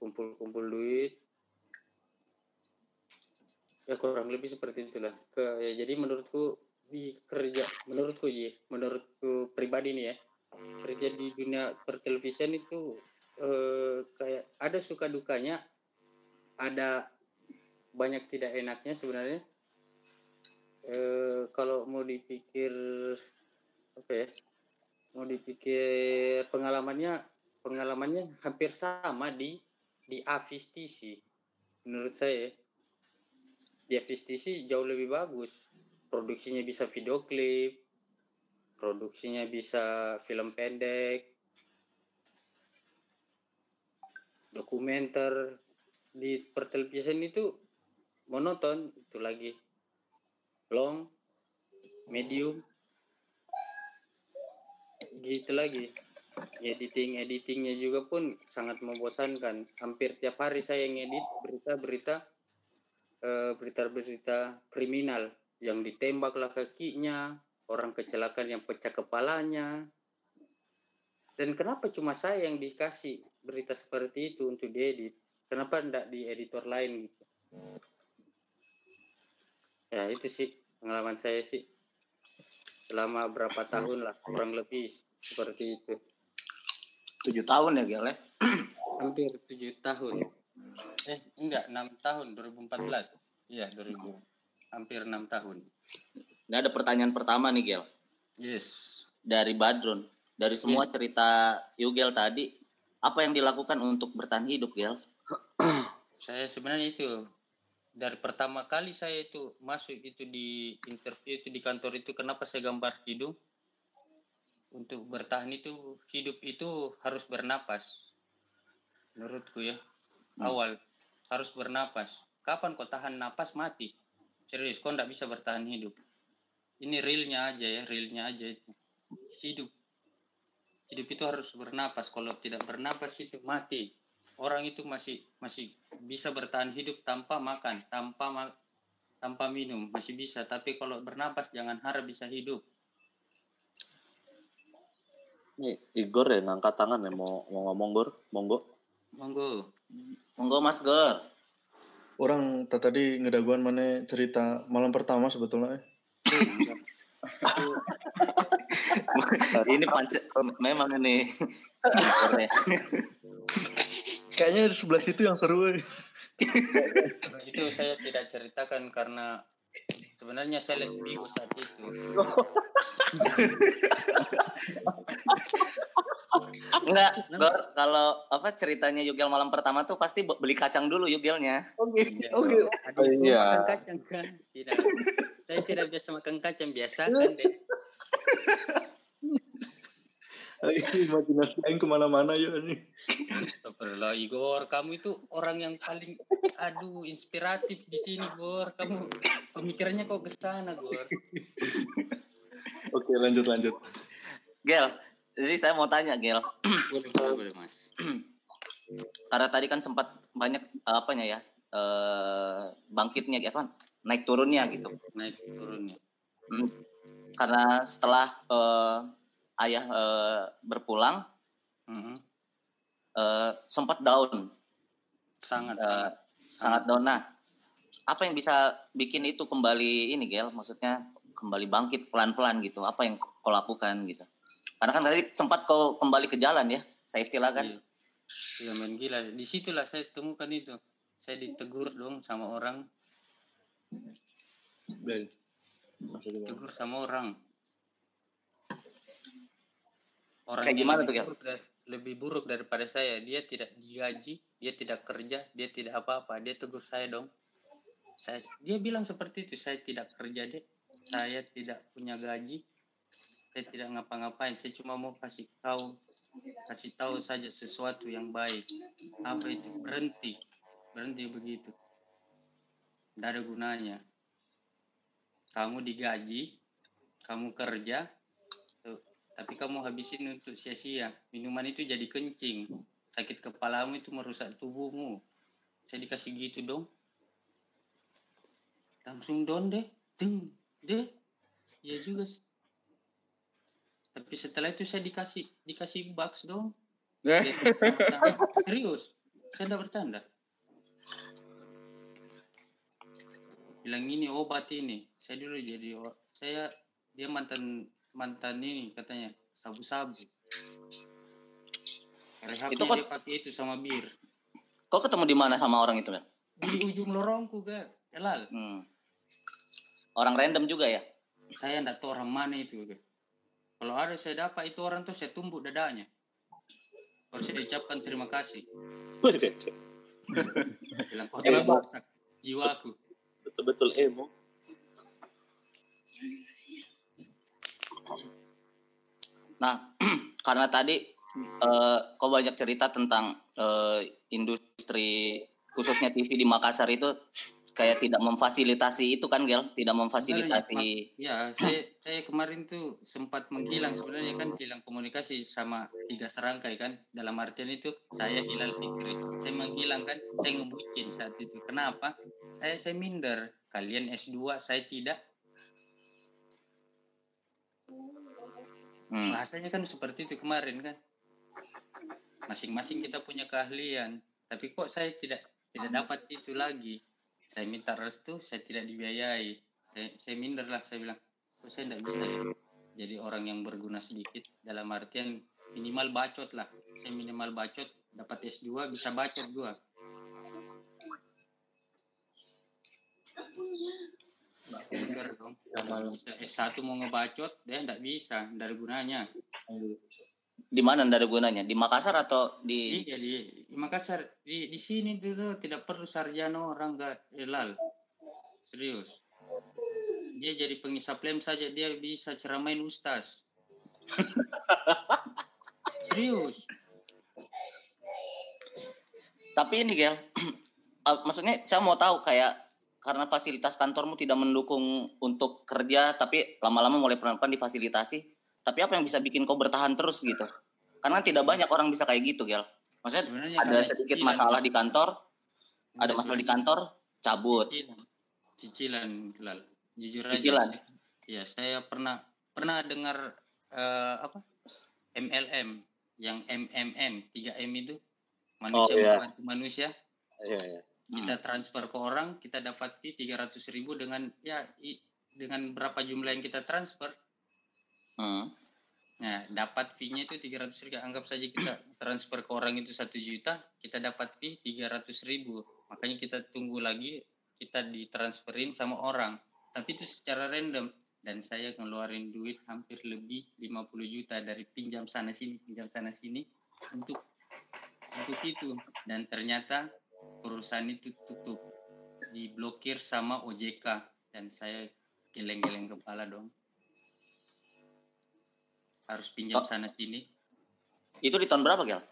kumpul-kumpul duit. Ya kurang lebih seperti itulah. Ke ya, jadi menurutku di kerja menurutku sih menurutku pribadi nih ya kerja di dunia pertelevisian itu eh, kayak ada suka dukanya ada banyak tidak enaknya sebenarnya eh, kalau mau dipikir apa ya mau dipikir pengalamannya pengalamannya hampir sama di di Avistisi menurut saya. Di Avistisi jauh lebih bagus. Produksinya bisa video klip produksinya bisa film pendek dokumenter. Di pertelevisian itu monoton itu lagi long medium gitu lagi. Editing editingnya juga pun sangat membosankan. Hampir tiap hari saya ngedit berita-berita eh, berita-berita kriminal. Yang ditembaklah kakinya orang kecelakaan yang pecah kepalanya. Dan kenapa cuma saya yang dikasih berita seperti itu untuk diedit? Kenapa enggak di editor lain gitu? Ya itu sih pengalaman saya sih selama berapa tahun lah kurang lebih seperti itu Tujuh tahun ya Gel ya? hampir tujuh tahun eh enggak enam tahun 2014 iya 2000 hampir enam tahun Ini ada pertanyaan pertama nih Gel. yes Dari Badrun. Dari semua cerita Yugel tadi, apa yang dilakukan untuk bertahan hidup Gel? saya sebenarnya itu dari pertama kali saya itu masuk itu di interview itu di kantor itu kenapa saya gambar hidung untuk bertahan itu hidup itu harus bernapas. Menurutku ya awal harus bernapas. Kapan kau tahan napas? Mati. Serius kau tidak bisa bertahan hidup. Ini realnya aja ya realnya aja itu. Hidup. Hidup itu harus bernapas. Kalau tidak bernapas itu mati orang itu masih masih bisa bertahan hidup tanpa makan tanpa ma- tanpa minum masih bisa tapi kalau bernapas jangan harap bisa hidup Nih, Igor ya ngangkat tangan ya mau, mau ngomong Gor, monggo. monggo Monggo Mas Gor. Orang ta- tadi ngedaguan mana cerita malam pertama sebetulnya. eh. ini panca memang ini. (laughs) Ya. Kayaknya di sebelah situ yang seru. eh. itu saya tidak ceritakan karena sebenarnya saya lihat Bigo saat itu (laughs) Enggak, Gor, kalau apa ceritanya Yugel malam pertama tuh pasti be- beli kacang dulu Yugelnya. Oke, oke. Iya. makan kacang kan tidak saya tidak biasa makan kacang biasa kan deh (laughs) Imajinasi aing ke mana-mana ya ini. Astagfirullah Igor, kamu itu orang yang paling aduh inspiratif di sini Gor. Kamu pemikirannya kok ke sana Gor. Oke, lanjut lanjut. Gel, jadi saya mau tanya Gel, Boleh, boleh, boleh Mas. karena tadi kan sempat banyak eh, apanya ya eh bangkitnya ya kan naik turunnya gitu. Naik turunnya. Hmm. Karena setelah eh, ayah eh, berpulang Mhm. eh, sempat down, Sangat, eh, sangat. sangat down. Nah, apa yang bisa bikin itu kembali ini Gel? Maksudnya kembali bangkit pelan-pelan gitu. Apa yang kau lakukan gitu? Karena kan tadi sempat kau kembali ke jalan ya, saya istilahkan. Iya. Iya main gila. Di situlah saya temukan itu. Saya ditegur dong sama orang. Ditegur sama orang. Orang Kayak gimana lebih tuh, dari- lebih buruk daripada saya. Dia tidak digaji, dia tidak kerja, dia tidak apa-apa. Dia tegur saya dong. Saya, dia bilang seperti itu. Saya tidak kerja deh. Saya tidak punya gaji. Saya tidak ngapa-ngapain. Saya cuma mau kasih tahu, kasih tahu saja sesuatu yang baik. Apa itu? Berhenti, berhenti begitu. Tidak ada gunanya. Kamu digaji, kamu kerja, tapi kamu habisin untuk sia-sia. Minuman itu jadi kencing. Sakit kepalamu itu merusak tubuhmu. Saya dikasih gitu dong. Langsung don deh. Deng. Deh. Iya juga sih. Tapi setelah itu saya dikasih dikasih box dong. Eh? Serius. Saya tidak bercanda. Bilang ini obat ini. Saya dulu jadi saya dia mantan mantan ini katanya sabu-sabu. Itu kok- dia pakai itu sama bir. Kau ketemu di mana sama orang itu kan? Di ujung lorongku ga, elal. Hmm. Orang random juga ya? Saya ndak tahu orang mana itu. Ga. Kalau ada saya dapat itu orang tuh saya tumbuk dadanya. Kalau saya ucapkan terima kasih. (laughs) Bilang kau telah merusak jiwaku. Betul-betul emo. Nah, (clears throat) karena tadi eh, kau banyak cerita tentang eh, industri khususnya TV di Makassar itu kayak tidak memfasilitasi itu kan Gel tidak memfasilitasi Ya, saya, saya kemarin tuh sempat menghilang sebenarnya kan hilang komunikasi sama tiga serangkai kan. Dalam artian itu saya Hilal Fikris, saya menghilang kan, saya ngebukin saat itu. Kenapa? Saya saya minder. Kalian S2, saya tidak. Hmm. Bahasanya kan seperti itu kemarin kan. Masing-masing kita punya keahlian, tapi kok saya tidak tidak dapat itu lagi. Saya minta restu, saya tidak dibiayai. Saya, saya minder lah, saya bilang, kok saya tidak bisa ya jadi orang yang berguna sedikit dalam artian minimal bacot lah. Saya minimal bacot, dapat S2 bisa bacot Minder dong. Kalau bisa S1 mau ngebacot, dia tidak bisa, ada gunanya. di mana ada gunanya? Di Makassar atau di Iya di, di Makassar. Di di sini tuh, tuh tidak perlu sarjana orang gak elal. Serius. Dia jadi pengisap lem saja dia bisa ceramain ustaz. (laughs) Serius. Tapi ini Gel eh, (clears throat) maksudnya saya mau tahu kayak karena fasilitas kantormu tidak mendukung untuk kerja tapi lama-lama mulai pelan-pelan difasilitasi. Tapi apa yang bisa bikin kau bertahan terus gitu? Karena tidak banyak orang bisa kayak gitu Gel. Maksudnya Sebenarnya ada sedikit cicilan. masalah di kantor ada masalah di kantor cabut. Cicilan. Cicilan lal jujur aja Cicilan. saya- ya saya pernah pernah dengar eh, apa? MLM yang MMM 3M itu. Manusia iya. membantu manusia. Iya, iya. Kita transfer ke orang kita dapat fee 300 ribu dengan ya i- dengan berapa jumlah yang kita transfer. Hmm. nah dapat fee-nya itu 300 ribu. Anggap saja kita transfer ke orang itu satu juta kita dapat fee 300 ribu. Makanya kita tunggu lagi kita ditransferin sama orang. Tapi itu secara random. Dan saya ngeluarin duit hampir lebih 50 juta dari pinjam sana sini pinjam sana sini untuk untuk itu. Dan ternyata perusahaan itu tutup diblokir sama OJK dan saya geleng-geleng kepala dong. Harus pinjam Oh. sana sini. Itu di tahun berapa Gel?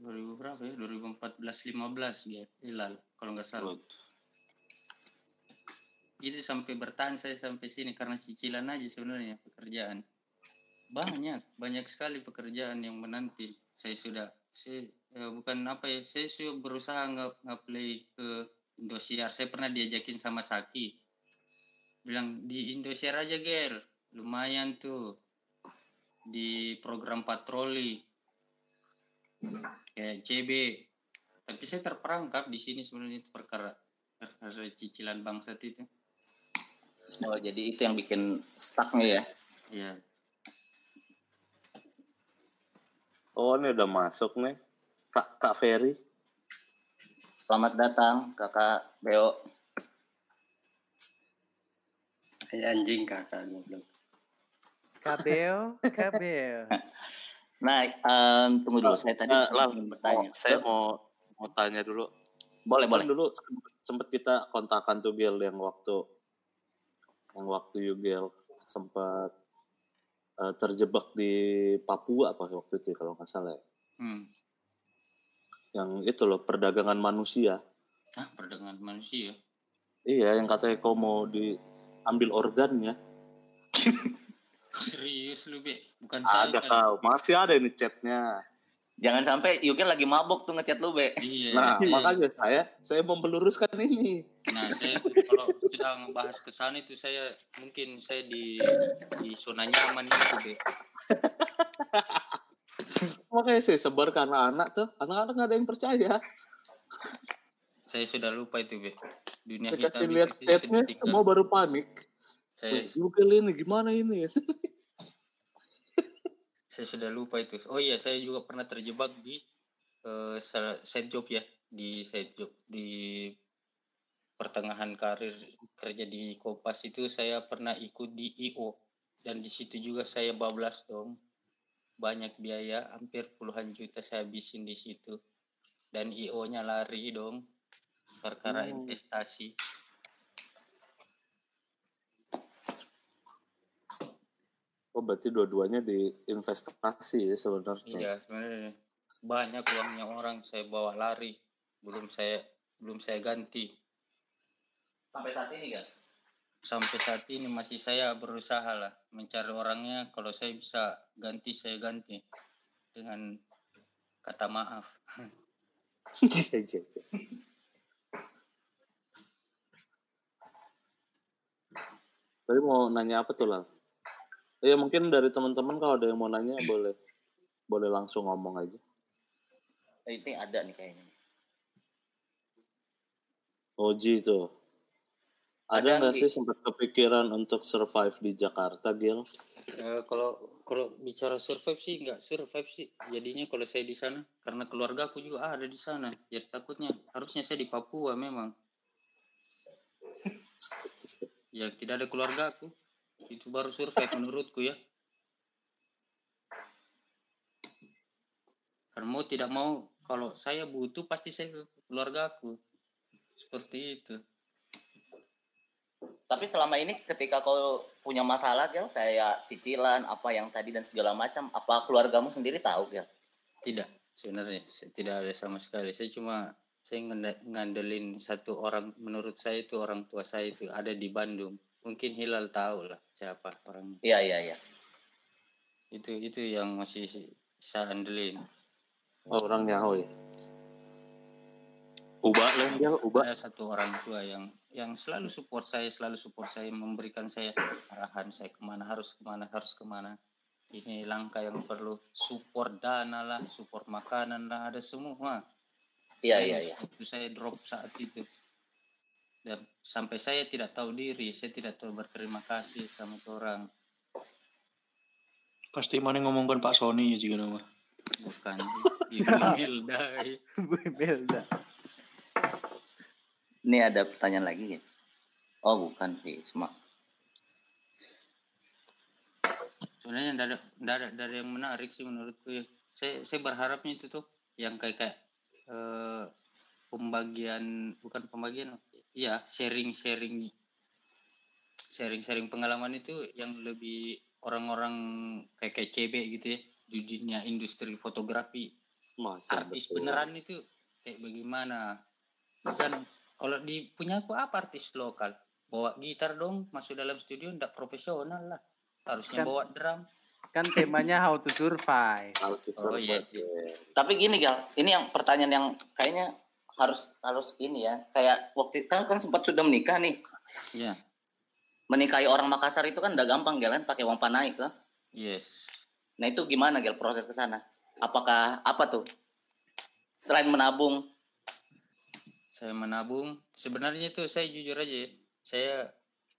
2000 berapa ya? 2014 15 ya hilal kalau nggak salah. Itu sampai bertahan saya sampai sini karena cicilan aja sebenarnya pekerjaan. Banyak banyak sekali pekerjaan yang menanti. Saya sudah saya eh, bukan apa ya saya sudah berusaha nggak nge-play ke Indosiar. Saya pernah diajakin sama Saki. Bilang di Indosiar aja gel lumayan tuh. Di program patroli. Kayak CB tapi saya terperangkap di sini sebenarnya itu perkara perkara cicilan bangsat itu. Oh jadi itu yang bikin stucknya ya? Ya Oh, ini udah masuk nih. Kak, Kak Ferry. selamat datang kakak Beo kayak anjing kakak goblok Kabel, kabel. (laughs) nah em, tunggu dulu saya tadi Eh, Lal, ingin bertanya oh, saya mau mau tanya dulu. boleh boleh Kan dulu sempat kita kontakan tuh Gel yang waktu yang waktu you Gel sempat eh, terjebak di Papua apa waktu itu kalau nggak salah ya. hmm. Yang itu loh perdagangan manusia. ah perdagangan manusia Iya, yang katanya kau mau diambil organnya. serius lu be bukan saya Ada kan kau, masih ada ini chatnya. jangan sampai Yugen lagi mabok tuh ngechat lu be iya Nah, makanya saya saya mau meluruskan ini. nah saya kalau sudah ngebahas ke sana itu saya mungkin saya di di zona nyaman itu be (laughs) Makanya saya sebar ke anak-anak tuh, anak-anak nggak ada yang percaya. saya sudah lupa itu be dunia Saya hitam itu lihat sedih semua baru panik. saya Juga ini gimana ini? (laughs) saya sudah lupa itu oh iya saya juga pernah terjebak di eh, sa- side job ya di side job di pertengahan karir kerja di Kompas itu saya pernah ikut di IO dan di situ juga saya bablas dong banyak biaya hampir puluhan juta saya habisin di situ dan IO-nya lari dong perkara Hmm. investasi Oh berarti dua-duanya di investasi ya sebenarnya. Iya sebenarnya banyak uangnya orang saya bawa lari belum saya belum saya ganti Sampai saat ini kan? Sampai saat ini masih saya berusaha lah mencari orangnya kalau saya bisa ganti saya ganti dengan kata maaf (laughs) Tadi mau nanya apa tuh Lal? Ya mungkin dari teman-teman kalau ada yang mau nanya boleh boleh langsung ngomong aja. Eh, Ini ada nih kayaknya. Oji tuh. Ada nggak sih sempat kepikiran untuk survive di Jakarta, Gil? Eh, kalau kalau bicara survive sih nggak survive sih. Jadinya kalau saya di sana karena keluarga aku juga ada di sana. Jadi takutnya harusnya saya di Papua memang. (laughs) Ya tidak ada keluarga aku. Itu baru survive menurutku ya. Karena mau tidak mau kalau saya butuh pasti saya ke keluarga aku. Seperti itu Tapi selama ini ketika kau punya masalah, Gel, kayak cicilan, apa yang tadi dan segala macam, apa keluargamu sendiri tahu, Gel? Tidak, sebenarnya saya tidak ada sama sekali. Saya cuma saya ngandelin satu orang menurut saya itu orang tua saya itu ada di Bandung. Mungkin Hilal tahu lah siapa orang Iya, iya, iya. itu itu yang masih saya andelin. Oh, orang Nyaho ya. Ubah lah, Gil, ubah. Ada satu orang tua yang yang selalu support saya, selalu support saya, memberikan saya arahan saya ke mana harus ke mana harus ke mana. Ini langkah yang perlu support dana lah, support makanan lah, ada semua. Iya, iya, iya. Itu saya drop saat itu. Dan sampai saya tidak tahu diri, saya tidak tahu berterima kasih sama orang. Pasti mana ngomongkan Pak Sony ya juga nama. Bukan Ibu Hilda. Bu Imelda. Ini ada pertanyaan lagi, Gel. Oh, bukan sih, Semak. Sebenarnya ada, tidak ada yang menarik sih menurutku ya. Saya, saya berharapnya itu tuh yang kayak kayak eh, pembagian bukan pembagian ya sharing sharing sharing sharing pengalaman itu yang lebih orang-orang kayak kayak CB gitu ya di dunia industri fotografi Macam artis betul. beneran itu kayak bagaimana dan kalau di punya aku apa artis lokal bawa gitar dong masuk dalam studio ndak profesional lah harusnya Kan- bawa drum Kan temanya how to survive. Kalau kita Oh, iya sih. Tapi gini, Gal. Ini yang pertanyaan yang kayaknya harus harus ini ya. Kayak waktu kan kan sempat sudah menikah nih. ya Menikahi orang Makassar itu kan udah gampang, Gel, kan pakai uang panai kan. yes Nah, itu gimana, Gel, proses ke sana? Apakah apa tuh? Selain menabung, saya menabung. Sebenarnya itu saya jujur aja ya, saya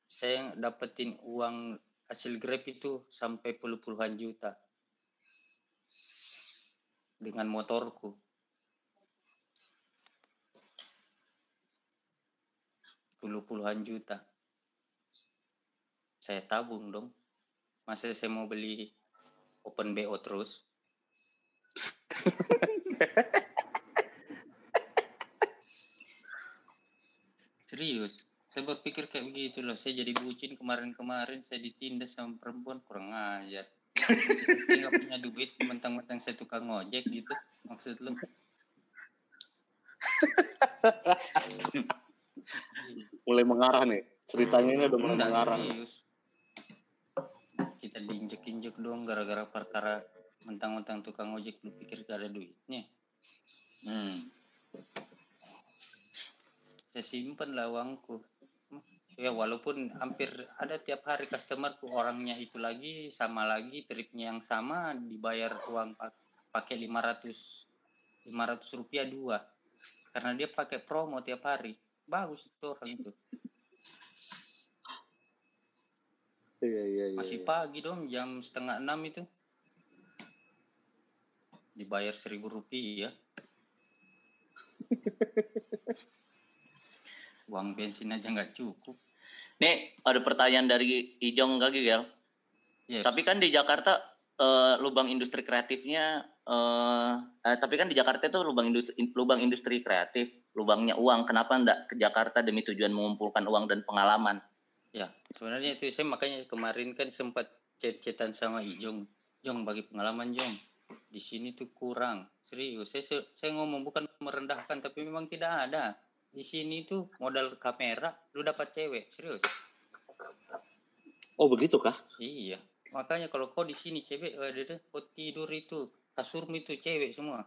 saya dapetin uang hasil grab itu sampai puluh puluhan juta. Dengan motorku. Puluh puluhan juta. Saya tabung dong. Masa saya mau beli open bo terus (laughs) Serius. Saya berpikir kayak begitu loh. Saya jadi bucin kemarin-kemarin saya ditindas sama perempuan kurang ajar. Nggak punya duit, mentang-mentang saya tukang ngojek gitu. Maksud lu? Mulai mengarah nih. Ceritanya ini udah mulai mengarah. serius. Kita diinjek-injek dong gara-gara perkara mentang-mentang tukang ojek lu pikir gak ada duitnya. hmm, Saya simpen lah uangku. Ya walaupun hampir ada tiap hari customerku orangnya itu lagi sama lagi tripnya yang sama dibayar uang pak- pakai 500 500 rupiah dua. Karena dia pakai promo tiap hari. Bagus itu orang itu. Iya, iya, iya. masih pagi dong jam setengah enam itu. Dibayar seribu rupiah (laughs) uang bensin aja nggak cukup Nih, ada pertanyaan dari Ijong lagi, Gel. Yes. Tapi kan di Jakarta eh, lubang industri kreatifnya eh eh, tapi kan di Jakarta itu lubang industri lubang industri kreatif, lubangnya uang. Kenapa enggak ke Jakarta demi tujuan mengumpulkan uang dan pengalaman? Ya, sebenarnya itu saya makanya kemarin kan sempat chat-chatan sama Ijong. Jong bagi pengalaman Jong. Di sini tuh kurang. Serius, saya saya ngomong bukan merendahkan tapi memang tidak ada. Di sini tuh modal kamera lu dapat cewek serius Oh begitu kah? iya makanya kalau kau di sini cewek ada deh kau tidur itu kasurmu itu cewek semua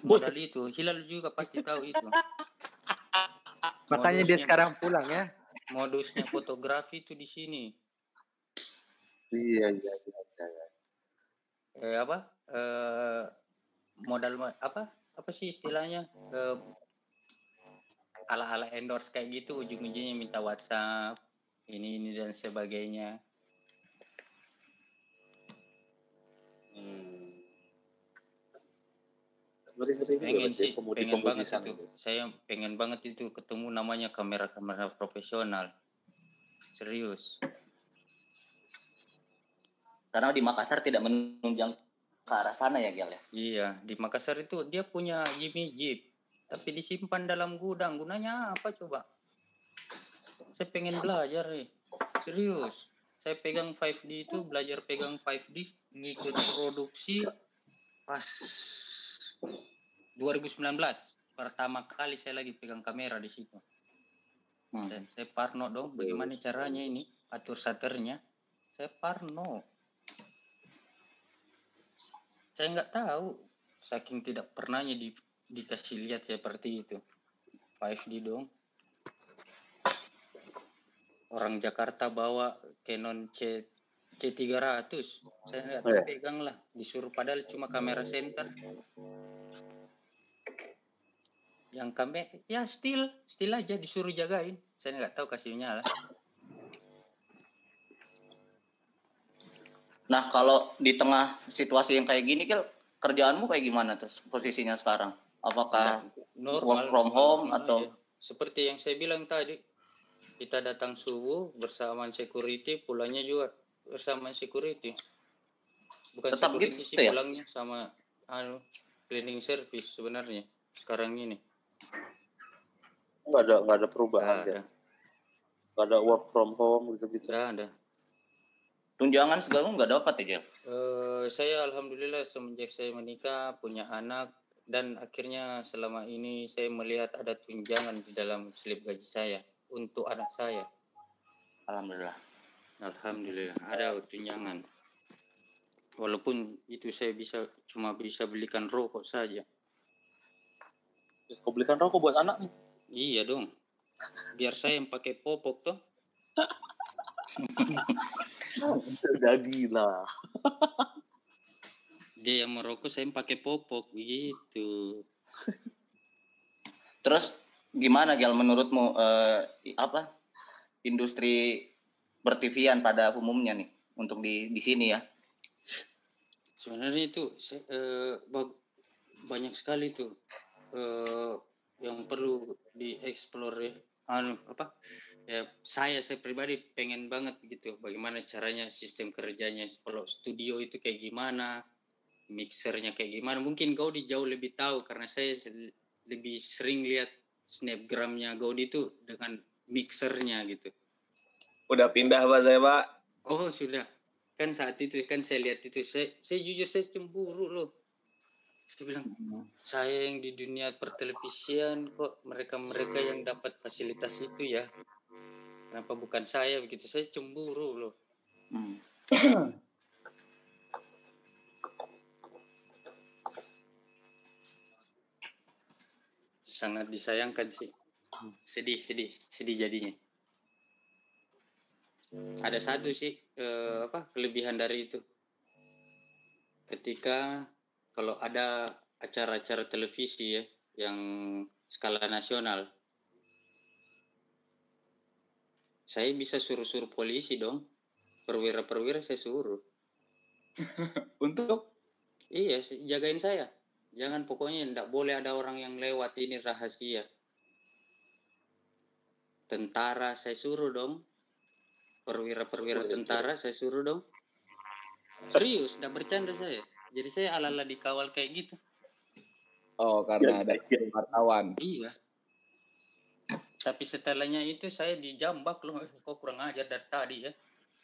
modal itu hilal juga pasti tahu itu Makanya dia Modusnya- sekarang pulang ya. modusnya fotografi itu di sini Iya iya iya. iya. eh apa eh modal apa apa sih istilahnya eh, ala-ala endorse kayak gitu ujung-ujungnya minta WhatsApp ini ini dan sebagainya. Hmm. Pengen sih pengen banget pemudi-pemudisan itu. Saya pengen banget itu ketemu namanya kamera-kamera profesional. Serius. Karena di Makassar tidak menunjang ke arah sana ya, Gel ya. iya di Makassar itu dia punya Jimmy Jeep. Tapi disimpan dalam gudang. Gunanya apa coba? Saya pengen belajar nih. Serius. Saya pegang 5D itu belajar pegang 5D ngikut produksi pas 2019 pertama kali saya lagi pegang kamera di situ. Hmm. dan saya parno dong bagaimana caranya ini atur shutternya saya parno saya nggak tahu. Saking tidak pernahnya di, dikasih lihat seperti itu. 5D dong. Orang Jakarta bawa Canon C C300 saya nggak tahu Oh, ya. pegang lah. Disuruh padahal cuma kamera center yang kamera ya still still aja disuruh jagain. Saya nggak tahu kasihnya lah Nah, kalau di tengah situasi yang kayak gini, Gel, kerjaanmu kayak gimana terus posisinya sekarang? Apakah work from home normal atau aja. seperti yang saya bilang tadi kita datang subuh bersamaan security pulangnya juga bersamaan security bukan Tetap security gitu sih ya? pulangnya sama anu cleaning service sebenarnya sekarang ini Nggak ada nggak ada perubahan nggak ya. ada Nggak ada work from home gitu-gitu. nggak ada tunjangan segala nggak dapat ya? Eh, saya alhamdulillah semenjak saya menikah punya anak dan akhirnya selama ini saya melihat ada tunjangan di dalam slip gaji saya untuk anak saya Alhamdulillah. Alhamdulillah ada tunjangan. Walaupun itu saya bisa cuma bisa belikan rokok saja. Kau belikan rokok buat anakmu. Iya dong. Biar saya yang pakai popok toh. (laughs) (laughs) Sudah gila. Dia yang merokok saya pakai popok gitu. (laughs) Terus gimana Gel menurutmu eh, apa industri pertivian pada umumnya nih untuk di di sini ya? Sebenarnya itu saya, eh, bag- banyak sekali tuh eh, yang perlu dieksplor ya. Anu apa? Ya, saya saya pribadi pengen banget gitu bagaimana caranya sistem kerjanya. Kalau studio itu kayak gimana mixernya kayak gimana mungkin Gaudi jauh lebih tahu karena saya lebih sering lihat snapgramnya Gaudi itu dengan mixernya gitu. Udah pindah Pak saya Pak. oh sudah. Kan saat itu kan saya lihat itu saya, saya jujur saya cemburu loh. Saya bilang saya yang di dunia pertelevisian kok mereka-mereka yang dapat fasilitas itu ya kenapa bukan saya begitu? Saya cemburu loh. Hmm. sangat disayangkan sih. Sedih sedih sedih jadinya. Ada satu sih eh, apa kelebihan dari itu. Ketika kalau ada acara-acara televisi ya yang skala nasional saya bisa suruh-suruh polisi dong perwira-perwira saya suruh (laughs) Untuk Iya, jagain saya. Jangan pokoknya tidak boleh ada orang yang lewat ini rahasia. Tentara saya suruh dong. Perwira-perwira tentara saya suruh dong. Serius, tidak bercanda saya. Jadi saya ala-ala dikawal kayak gitu. oh karena ada (laughs) wartawan. Iya. Tapi setelahnya itu saya dijambak loh. Kok kurang ajar dari tadi ya.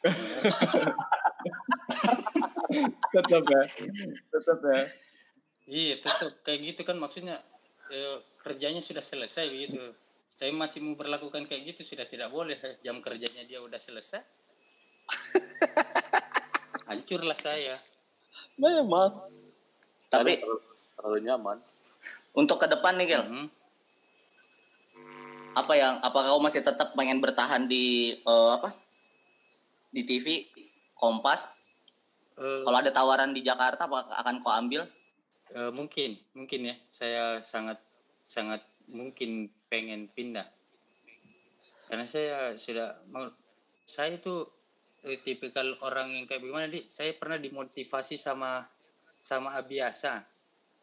(laughs) Tetap ya. Tetap ya. Iya, tetap kayak gitu kan maksudnya eh, kerjanya sudah selesai begitu. Saya masih mau berlakukan kayak gitu sudah tidak boleh. Jam kerjanya dia udah selesai. (laughs) Hancurlah saya. Memang. Tapi terlalu, terlalu nyaman. untuk ke depan nih Gel, Mhm. Apa yang apakah kau masih tetap pengen bertahan di eh, apa? Di TV Kompas? Eh, Kalau ada tawaran di Jakarta apakah akan kau ambil? Eh, mungkin, mungkin ya. Saya sangat sangat mungkin pengen pindah. Karena saya sudah mau saya itu eh, tipikal orang yang kayak gimana di saya pernah dimotivasi sama sama Abiasa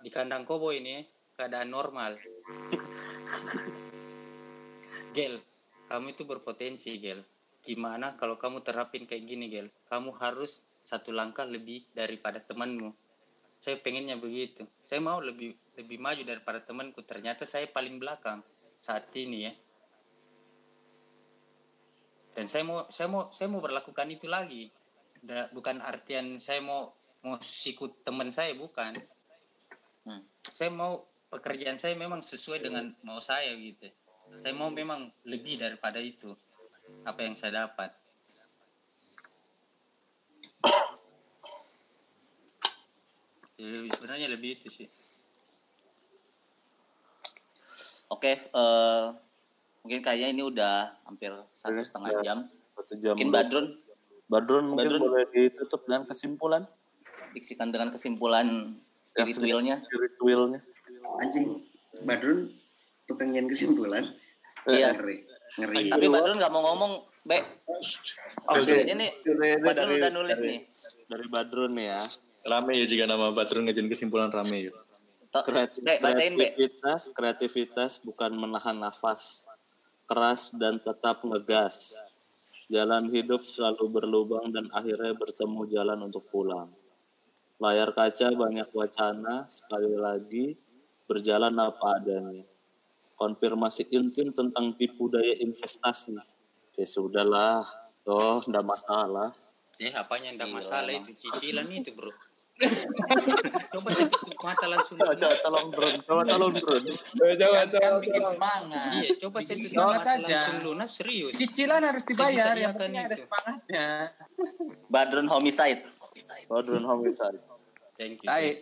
di kandang kobo ini keadaan normal. (laughs) Gel, kamu itu berpotensi, Gel. Gimana kalau kamu terapin kayak gini, Gel? Kamu harus satu langkah lebih daripada temanmu. Saya pengennya begitu. Saya mau lebih lebih maju daripada temanku. Ternyata saya paling belakang saat ini ya. Dan saya mau saya mau saya mau berlakukan itu lagi. Bukan artian saya mau mau sikut teman saya bukan. Hmm. saya mau pekerjaan saya memang sesuai dengan mau saya gitu saya mau memang lebih daripada itu apa yang saya dapat Jadi sebenarnya lebih itu sih Oke, eh, mungkin kayaknya ini udah hampir satu Oke, setengah ya. jam. Satu jam. Mungkin. Badrun Badrun mungkin Badrun. boleh ditutup dengan kesimpulan. diksikan dengan kesimpulan spiritualnya. Spiritualnya. Anjing, Badrun tukang nyen kesimpulan. Iya. Ngeri. Ngeri. Tapi Badrun nggak mau ngomong, Be. Oke. Ini nih, Badrun dari- udah nulis dari- nih. Dari Badrun nih ya. Rame ya jika nama Badrun ngejin kesimpulan rame ya. Be, bacain, kreativitas, kreativitas bukan menahan nafas, keras dan tetap ngegas. Jalan hidup selalu berlubang dan akhirnya bertemu jalan untuk pulang. Layar kaca banyak wacana, sekali lagi berjalan apa adanya. Konfirmasi intim tentang tipu daya investasi. Ya sudahlah, toh enggak masalah. Eh, apanya ndak masalah itu cicilan itu, Bro. (laughs) Coba saya tutup mata langsung. Coba, coba tolong Bron, coba tolong Bron. kan, kan bikin semangat. Iya, coba saya tutup Semangat mata aja. langsung lunas serius. Cicilan harus dibayar, yang iakan penting ada semangatnya. Badrun homicide. Badrun Homicide. Thank you. Baik.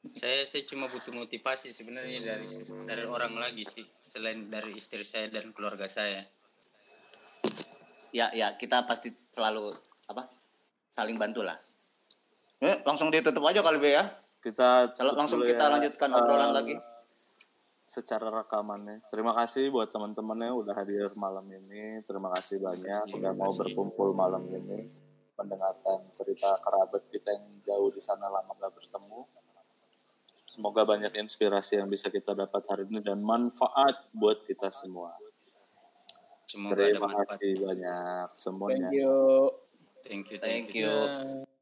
Saya saya cuma butuh motivasi sebenarnya dari dari orang lagi sih, selain dari istri saya dan keluarga saya. Ya, ya, kita pasti selalu apa? Saling bantu lah. Eh, langsung ditutup aja kali Be ya. Kita langsung kita ya, lanjutkan obrolan eh, lagi. Secara rekamannya. Terima kasih buat teman-temannya udah hadir malam ini. Terima kasih banyak udah mau berkumpul malam ini mendengarkan cerita kerabat kita yang jauh di sana lama gak bertemu. Semoga banyak inspirasi yang bisa kita dapat hari ini dan manfaat buat kita semua. Semoga Terima kasih banyak semuanya. Thank you. Thank you. Thank you. you.